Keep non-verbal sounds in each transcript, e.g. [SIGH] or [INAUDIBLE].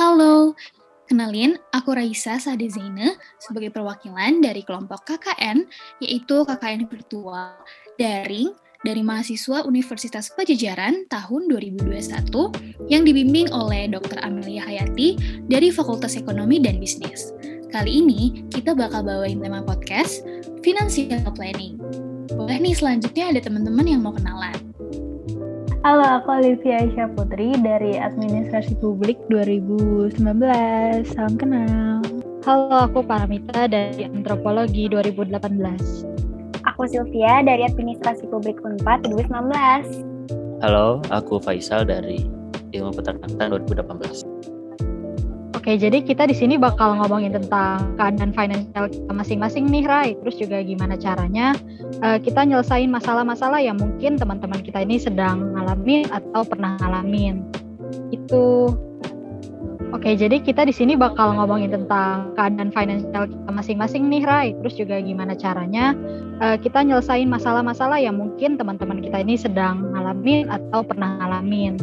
Halo, kenalin aku Raisa Sade sebagai perwakilan dari kelompok KKN, yaitu KKN Virtual Daring dari mahasiswa Universitas Pajajaran tahun 2021 yang dibimbing oleh Dr. Amelia Hayati dari Fakultas Ekonomi dan Bisnis. Kali ini kita bakal bawain tema podcast Financial Planning. Boleh nih selanjutnya ada teman-teman yang mau kenalan. Halo, aku Olivia Aisyah Putri dari Administrasi Publik 2019. Salam kenal. Halo, aku Paramita dari Antropologi 2018. Aku Sylvia dari Administrasi Publik Unpad 2019. Halo, aku Faisal dari Ilmu Peternakan 2018. Oke, jadi kita di sini bakal ngomongin tentang keadaan finansial kita masing-masing nih, Rai. Terus juga gimana caranya uh, kita nyelesain masalah-masalah yang mungkin teman-teman kita ini sedang ngalamin atau pernah ngalamin. Itu Oke, jadi kita di sini bakal ngomongin tentang keadaan finansial kita masing-masing nih, Rai. Terus juga gimana caranya uh, kita nyelesain masalah-masalah yang mungkin teman-teman kita ini sedang ngalamin atau pernah ngalamin.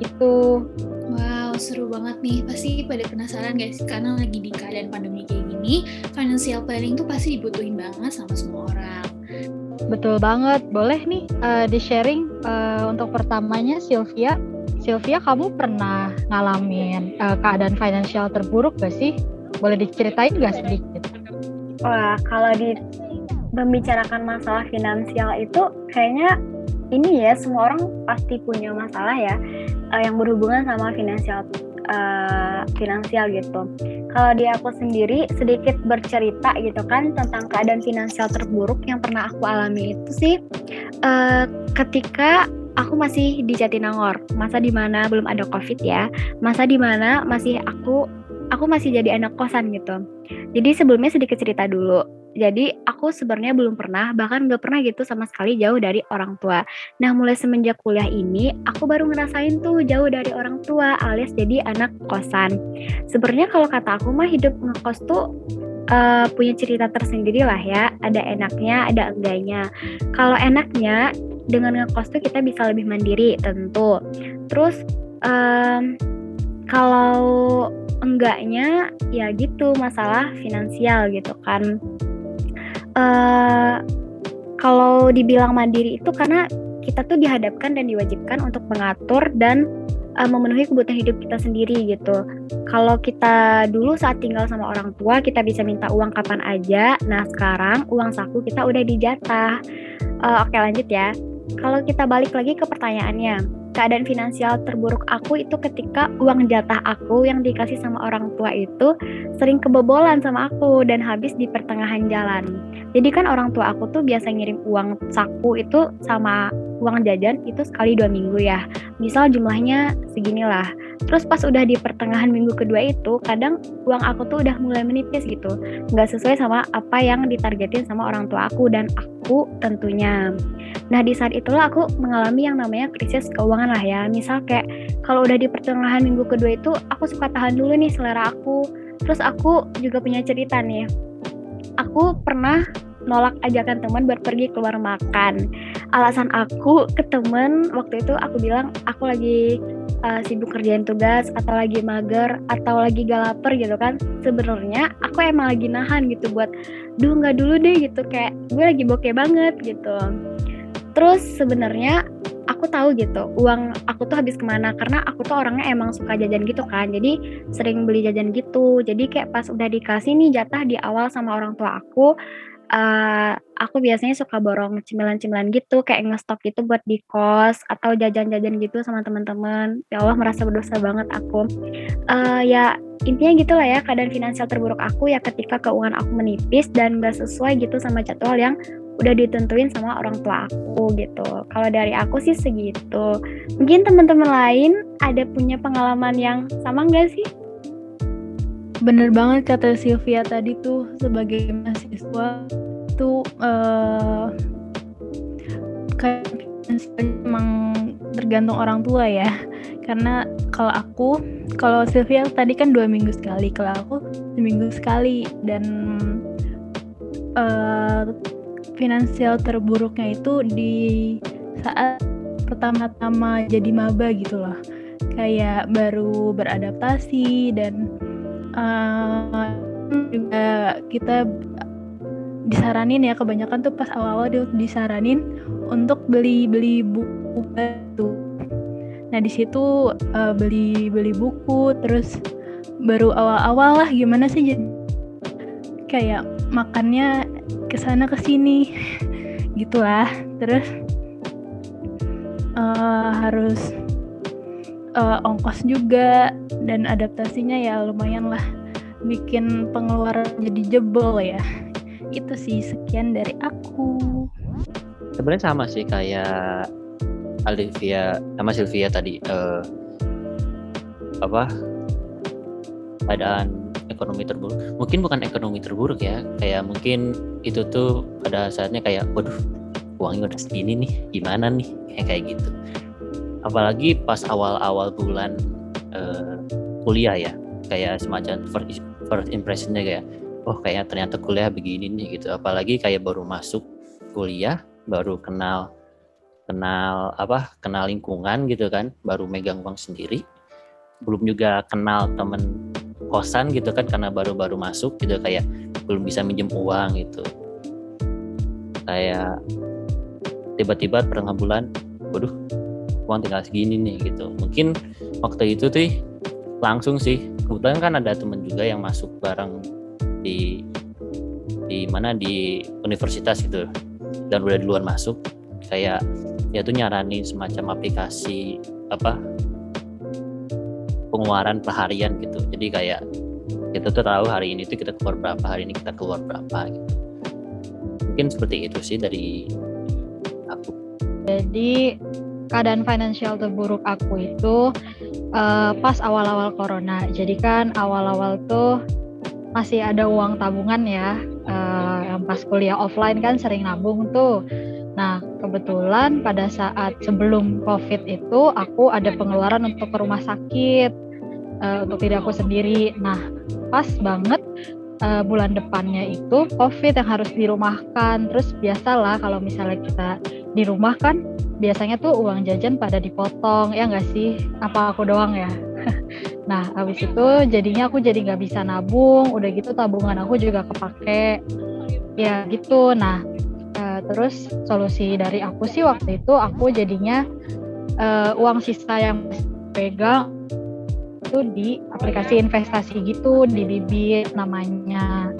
Itu Wow, seru banget nih. Pasti pada penasaran guys, karena lagi di keadaan pandemi kayak gini, financial planning tuh pasti dibutuhin banget sama semua orang. Betul banget. Boleh nih uh, di-sharing uh, untuk pertamanya Sylvia Sylvia, kamu pernah ngalamin uh, keadaan finansial terburuk gak sih? Boleh diceritain gak sedikit? Wah, kalau di membicarakan masalah finansial itu kayaknya ini ya semua orang pasti punya masalah ya uh, yang berhubungan sama finansial uh, finansial gitu. Kalau di aku sendiri sedikit bercerita gitu kan tentang keadaan finansial terburuk yang pernah aku alami itu sih uh, ketika aku masih di Jatinangor, masa di mana belum ada COVID ya, masa di mana masih aku aku masih jadi anak kosan gitu. Jadi sebelumnya sedikit cerita dulu. Jadi aku sebenarnya belum pernah, bahkan gak pernah gitu sama sekali jauh dari orang tua. Nah mulai semenjak kuliah ini, aku baru ngerasain tuh jauh dari orang tua alias jadi anak kosan. Sebenarnya kalau kata aku mah hidup ngekos tuh uh, punya cerita tersendiri lah ya. Ada enaknya, ada enggaknya. Kalau enaknya dengan ngekos tuh kita bisa lebih mandiri tentu. Terus um, kalau enggaknya ya gitu masalah finansial gitu kan. Uh, kalau dibilang mandiri itu karena kita tuh dihadapkan dan diwajibkan untuk mengatur dan uh, memenuhi kebutuhan hidup kita sendiri gitu. Kalau kita dulu saat tinggal sama orang tua kita bisa minta uang kapan aja. Nah sekarang uang saku kita udah dijatah. Uh, Oke lanjut ya. Kalau kita balik lagi ke pertanyaannya, keadaan finansial terburuk aku itu ketika uang jatah aku yang dikasih sama orang tua itu sering kebobolan sama aku dan habis di pertengahan jalan. Jadi kan orang tua aku tuh biasa ngirim uang saku itu sama uang jajan itu sekali dua minggu ya. Misal jumlahnya seginilah. Terus pas udah di pertengahan minggu kedua itu, kadang uang aku tuh udah mulai menipis gitu. Nggak sesuai sama apa yang ditargetin sama orang tua aku dan aku tentunya. Nah di saat itulah aku mengalami yang namanya krisis keuangan lah ya. Misal kayak kalau udah di pertengahan minggu kedua itu aku suka tahan dulu nih selera aku. Terus aku juga punya cerita nih. Aku pernah nolak ajakan teman buat pergi keluar makan. Alasan aku ke temen waktu itu aku bilang aku lagi uh, sibuk kerjain tugas atau lagi mager atau lagi galaper gitu kan. Sebenarnya aku emang lagi nahan gitu buat duh nggak dulu deh gitu kayak gue lagi bokeh banget gitu. Terus sebenarnya aku tahu gitu uang aku tuh habis ke mana karena aku tuh orangnya emang suka jajan gitu kan jadi sering beli jajan gitu jadi kayak pas udah dikasih nih jatah di awal sama orang tua aku uh, aku biasanya suka borong cemilan-cemilan gitu kayak ngestok gitu buat di kos atau jajan-jajan gitu sama teman-teman ya Allah merasa berdosa banget aku uh, ya intinya gitulah ya keadaan finansial terburuk aku ya ketika keuangan aku menipis dan gak sesuai gitu sama jadwal yang udah ditentuin sama orang tua aku gitu. Kalau dari aku sih segitu. Mungkin teman-teman lain ada punya pengalaman yang sama nggak sih? Bener banget kata Sylvia tadi tuh sebagai mahasiswa tuh uh, kayak emang tergantung orang tua ya karena kalau aku kalau Sylvia tadi kan dua minggu sekali kalau aku seminggu sekali dan uh, finansial terburuknya itu di saat pertama-tama jadi maba gitu loh. kayak baru beradaptasi dan uh, juga kita disaranin ya kebanyakan tuh pas awal-awal dia disaranin untuk beli-beli buku itu. Nah di situ uh, beli beli buku terus baru awal-awal lah gimana sih jadi kayak makannya ke sana ke sini [LAUGHS] gitulah terus uh, harus uh, ongkos juga dan adaptasinya ya lumayan lah. Bikin pengeluaran jadi jebol ya. Itu sih sekian dari aku. Sebenarnya sama sih kayak Alivia sama Sylvia tadi uh, apa keadaan ekonomi terburuk. Mungkin bukan ekonomi terburuk ya kayak mungkin itu tuh pada saatnya kayak waduh uangnya udah segini nih gimana nih? Kayak kayak gitu apalagi pas awal-awal bulan uh, kuliah ya kayak semacam first, first impressionnya kayak oh kayak ternyata kuliah begini nih gitu. Apalagi kayak baru masuk kuliah baru kenal kenal apa kenal lingkungan gitu kan baru megang uang sendiri. Belum juga kenal temen kosan gitu kan karena baru-baru masuk gitu kayak belum bisa minjem uang gitu. Kayak tiba-tiba pertengah bulan waduh uang tinggal segini nih gitu. Mungkin waktu itu tuh langsung sih. Kebetulan kan ada temen juga yang masuk bareng di di mana di universitas gitu. Dan udah duluan masuk kayak ya tuh nyaranin semacam aplikasi apa pengeluaran per harian gitu. Jadi kayak kita tuh tahu hari ini tuh kita keluar berapa hari ini kita keluar berapa gitu. Mungkin seperti itu sih dari aku. Jadi keadaan finansial terburuk aku itu uh, pas awal-awal corona jadi kan awal-awal tuh masih ada uang tabungan ya uh, yang pas kuliah offline kan sering nabung tuh Nah, kebetulan pada saat sebelum COVID itu aku ada pengeluaran untuk ke rumah sakit uh, untuk diri aku sendiri. Nah, pas banget uh, bulan depannya itu COVID yang harus dirumahkan. Terus biasalah kalau misalnya kita di rumah kan biasanya tuh uang jajan pada dipotong ya nggak sih? Apa aku doang ya? [LAUGHS] nah, habis itu jadinya aku jadi nggak bisa nabung. Udah gitu tabungan aku juga kepake. Ya gitu. Nah, terus solusi dari aku sih waktu itu aku jadinya uh, uang sisa yang pegang itu di aplikasi investasi gitu di bibit namanya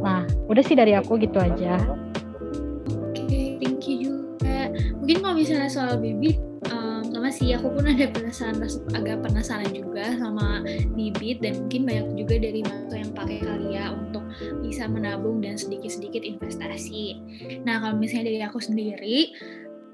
nah udah sih dari aku gitu aja mungkin kalau misalnya soal bibit um, sama sih aku pun ada penasaran agak penasaran juga sama bibit dan mungkin banyak juga dari mahasiswa yang pakai Kalia untuk bisa menabung dan sedikit-sedikit investasi. Nah, kalau misalnya dari aku sendiri,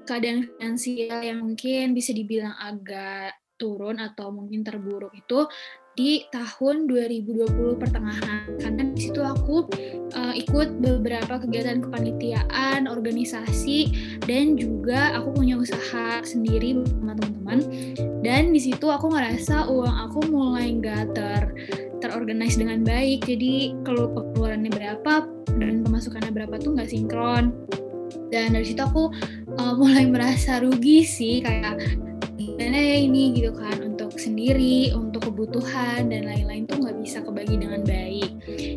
keadaan finansial yang mungkin bisa dibilang agak turun atau mungkin terburuk itu di tahun 2020 pertengahan. Karena di situ aku uh, ikut beberapa kegiatan kepanitiaan, organisasi dan juga aku punya usaha sendiri bersama teman-teman. Dan di situ aku ngerasa uang aku mulai nggak ter terorganize dengan baik. Jadi kalau pengeluarannya berapa dan pemasukannya berapa tuh nggak sinkron. Dan dari situ aku uh, mulai [LAUGHS] merasa rugi sih kayak gimana ya ini? Gitu kan untuk sendiri untuk kebutuhan dan lain-lain tuh nggak bisa kebagi dengan baik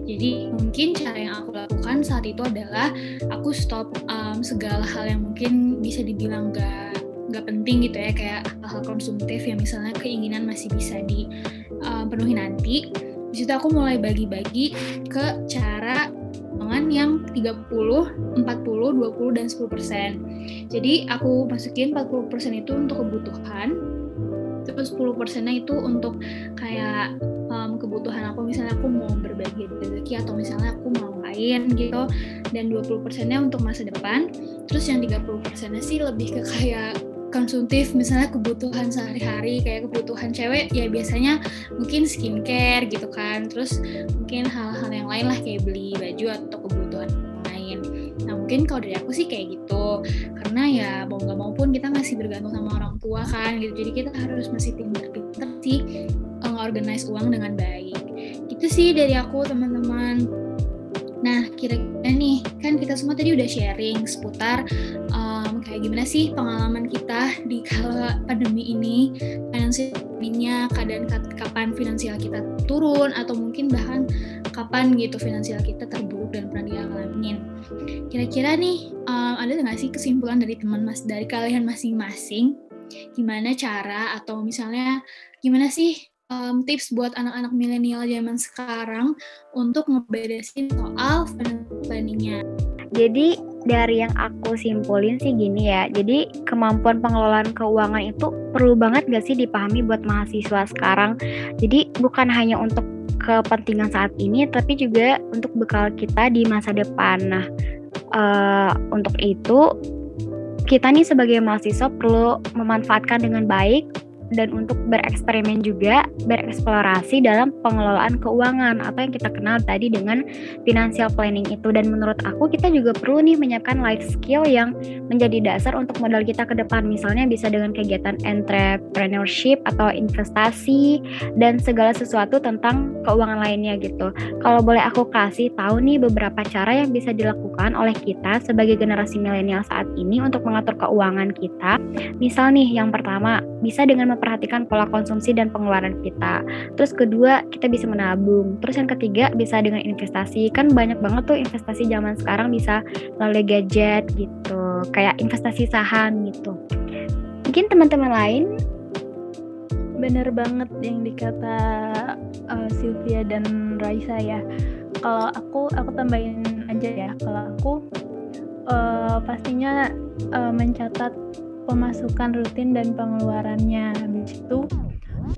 jadi mungkin cara yang aku lakukan saat itu adalah aku stop um, segala hal yang mungkin bisa dibilang gak nggak penting gitu ya kayak hal-hal konsumtif yang misalnya keinginan masih bisa dipenuhi nanti di situ aku mulai bagi-bagi ke cara keuangan yang 30, 40, 20, dan 10%. Jadi aku masukin 40% itu untuk kebutuhan, terus 10 persennya itu untuk kayak um, kebutuhan aku. Misalnya aku mau berbagi rezeki atau misalnya aku mau lain gitu dan 20 persennya untuk masa depan. Terus yang 30 persennya sih lebih ke kayak konsumtif misalnya kebutuhan sehari-hari kayak kebutuhan cewek ya biasanya mungkin skincare gitu kan. Terus mungkin hal-hal yang lain lah kayak beli baju atau kebutuhan nah mungkin kalau dari aku sih kayak gitu. Karena ya mau nggak mau pun kita masih bergantung sama orang tua kan gitu. Jadi kita harus masih pinter-pinter sih organize uang dengan baik. Gitu sih dari aku teman-teman. Nah, kira-kira nih, kan kita semua tadi udah sharing seputar um, kayak gimana sih pengalaman kita di kala pandemi ini, finansialnya, keadaan kapan finansial kita turun atau mungkin bahkan kapan gitu finansial kita terburuk dan pernah dialamin. Kira-kira nih um, ada nggak sih kesimpulan dari teman mas dari kalian masing-masing? Gimana cara atau misalnya gimana sih um, tips buat anak-anak milenial zaman sekarang untuk ngeberesin soal planningnya? Jadi dari yang aku simpulin sih gini ya, jadi kemampuan pengelolaan keuangan itu perlu banget gak sih dipahami buat mahasiswa sekarang. Jadi bukan hanya untuk kepentingan saat ini, tapi juga untuk bekal kita di masa depan. Nah, uh, untuk itu kita nih sebagai mahasiswa perlu memanfaatkan dengan baik dan untuk bereksperimen juga, bereksplorasi dalam pengelolaan keuangan atau yang kita kenal tadi dengan financial planning itu. Dan menurut aku kita juga perlu nih menyiapkan life skill yang menjadi dasar untuk modal kita ke depan. Misalnya bisa dengan kegiatan entrepreneurship atau investasi dan segala sesuatu tentang keuangan lainnya gitu. Kalau boleh aku kasih tahu nih beberapa cara yang bisa dilakukan oleh kita sebagai generasi milenial saat ini untuk mengatur keuangan kita. Misal nih yang pertama bisa dengan memperhatikan pola konsumsi dan pengeluaran kita. Terus kedua, kita bisa menabung. Terus yang ketiga, bisa dengan investasi. Kan banyak banget tuh investasi zaman sekarang bisa melalui gadget gitu. Kayak investasi saham gitu. Mungkin teman-teman lain bener banget yang dikata uh, Sylvia dan Raisa ya. Kalau aku, aku tambahin aja ya. Kalau aku uh, pastinya uh, mencatat pemasukan rutin dan pengeluarannya itu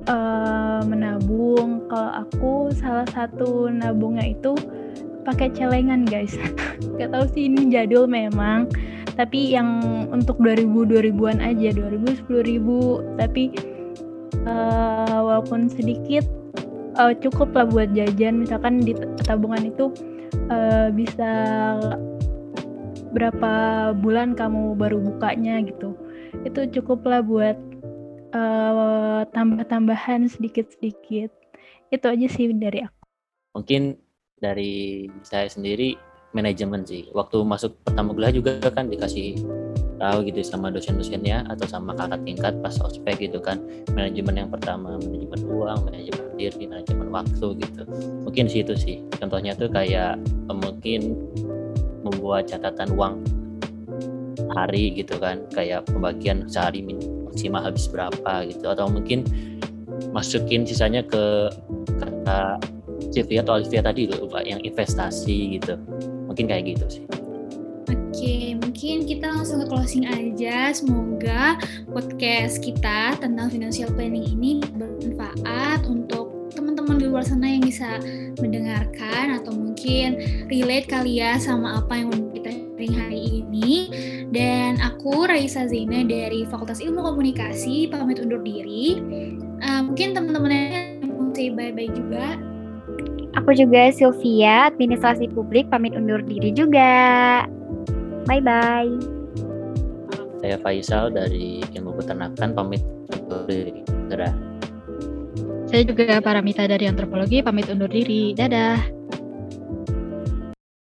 uh, menabung. Kalau aku salah satu nabungnya itu pakai celengan guys. [LAUGHS] Gak tahu sih ini jadul memang. Tapi yang untuk 2000 2000-an aja 2000 10000 tapi uh, walaupun sedikit uh, cukup lah buat jajan. Misalkan di tabungan itu uh, bisa berapa bulan kamu baru bukanya gitu. Itu cukuplah buat uh, tambah-tambahan sedikit-sedikit. Itu aja sih dari aku. Mungkin dari saya sendiri manajemen sih. Waktu masuk pertama kuliah juga kan dikasih tahu gitu sama dosen-dosennya atau sama kakak tingkat pas ospek gitu kan. Manajemen yang pertama manajemen uang manajemen diri manajemen waktu gitu. Mungkin situ sih. Contohnya tuh kayak mungkin membuat catatan uang hari gitu kan. Kayak pembagian sehari maksimal habis berapa gitu. Atau mungkin masukin sisanya ke kata Sylvia atau Olivia tadi loh Pak yang investasi gitu. Mungkin kayak gitu sih. Oke, mungkin kita langsung ke closing aja. Semoga podcast kita tentang financial planning ini bermanfaat untuk teman-teman di luar sana yang bisa mendengarkan atau mungkin relate kali ya sama apa yang kita sharing hari ini. Dan aku Raisa Zaina dari Fakultas Ilmu Komunikasi pamit undur diri. Uh, mungkin teman-teman yang mau say bye-bye juga. Aku juga Sylvia, Administrasi Publik pamit undur diri juga. Bye-bye. Saya Faisal dari Ilmu Peternakan pamit undur diri. Dadah. Saya juga Paramita dari Antropologi pamit undur diri. Dadah.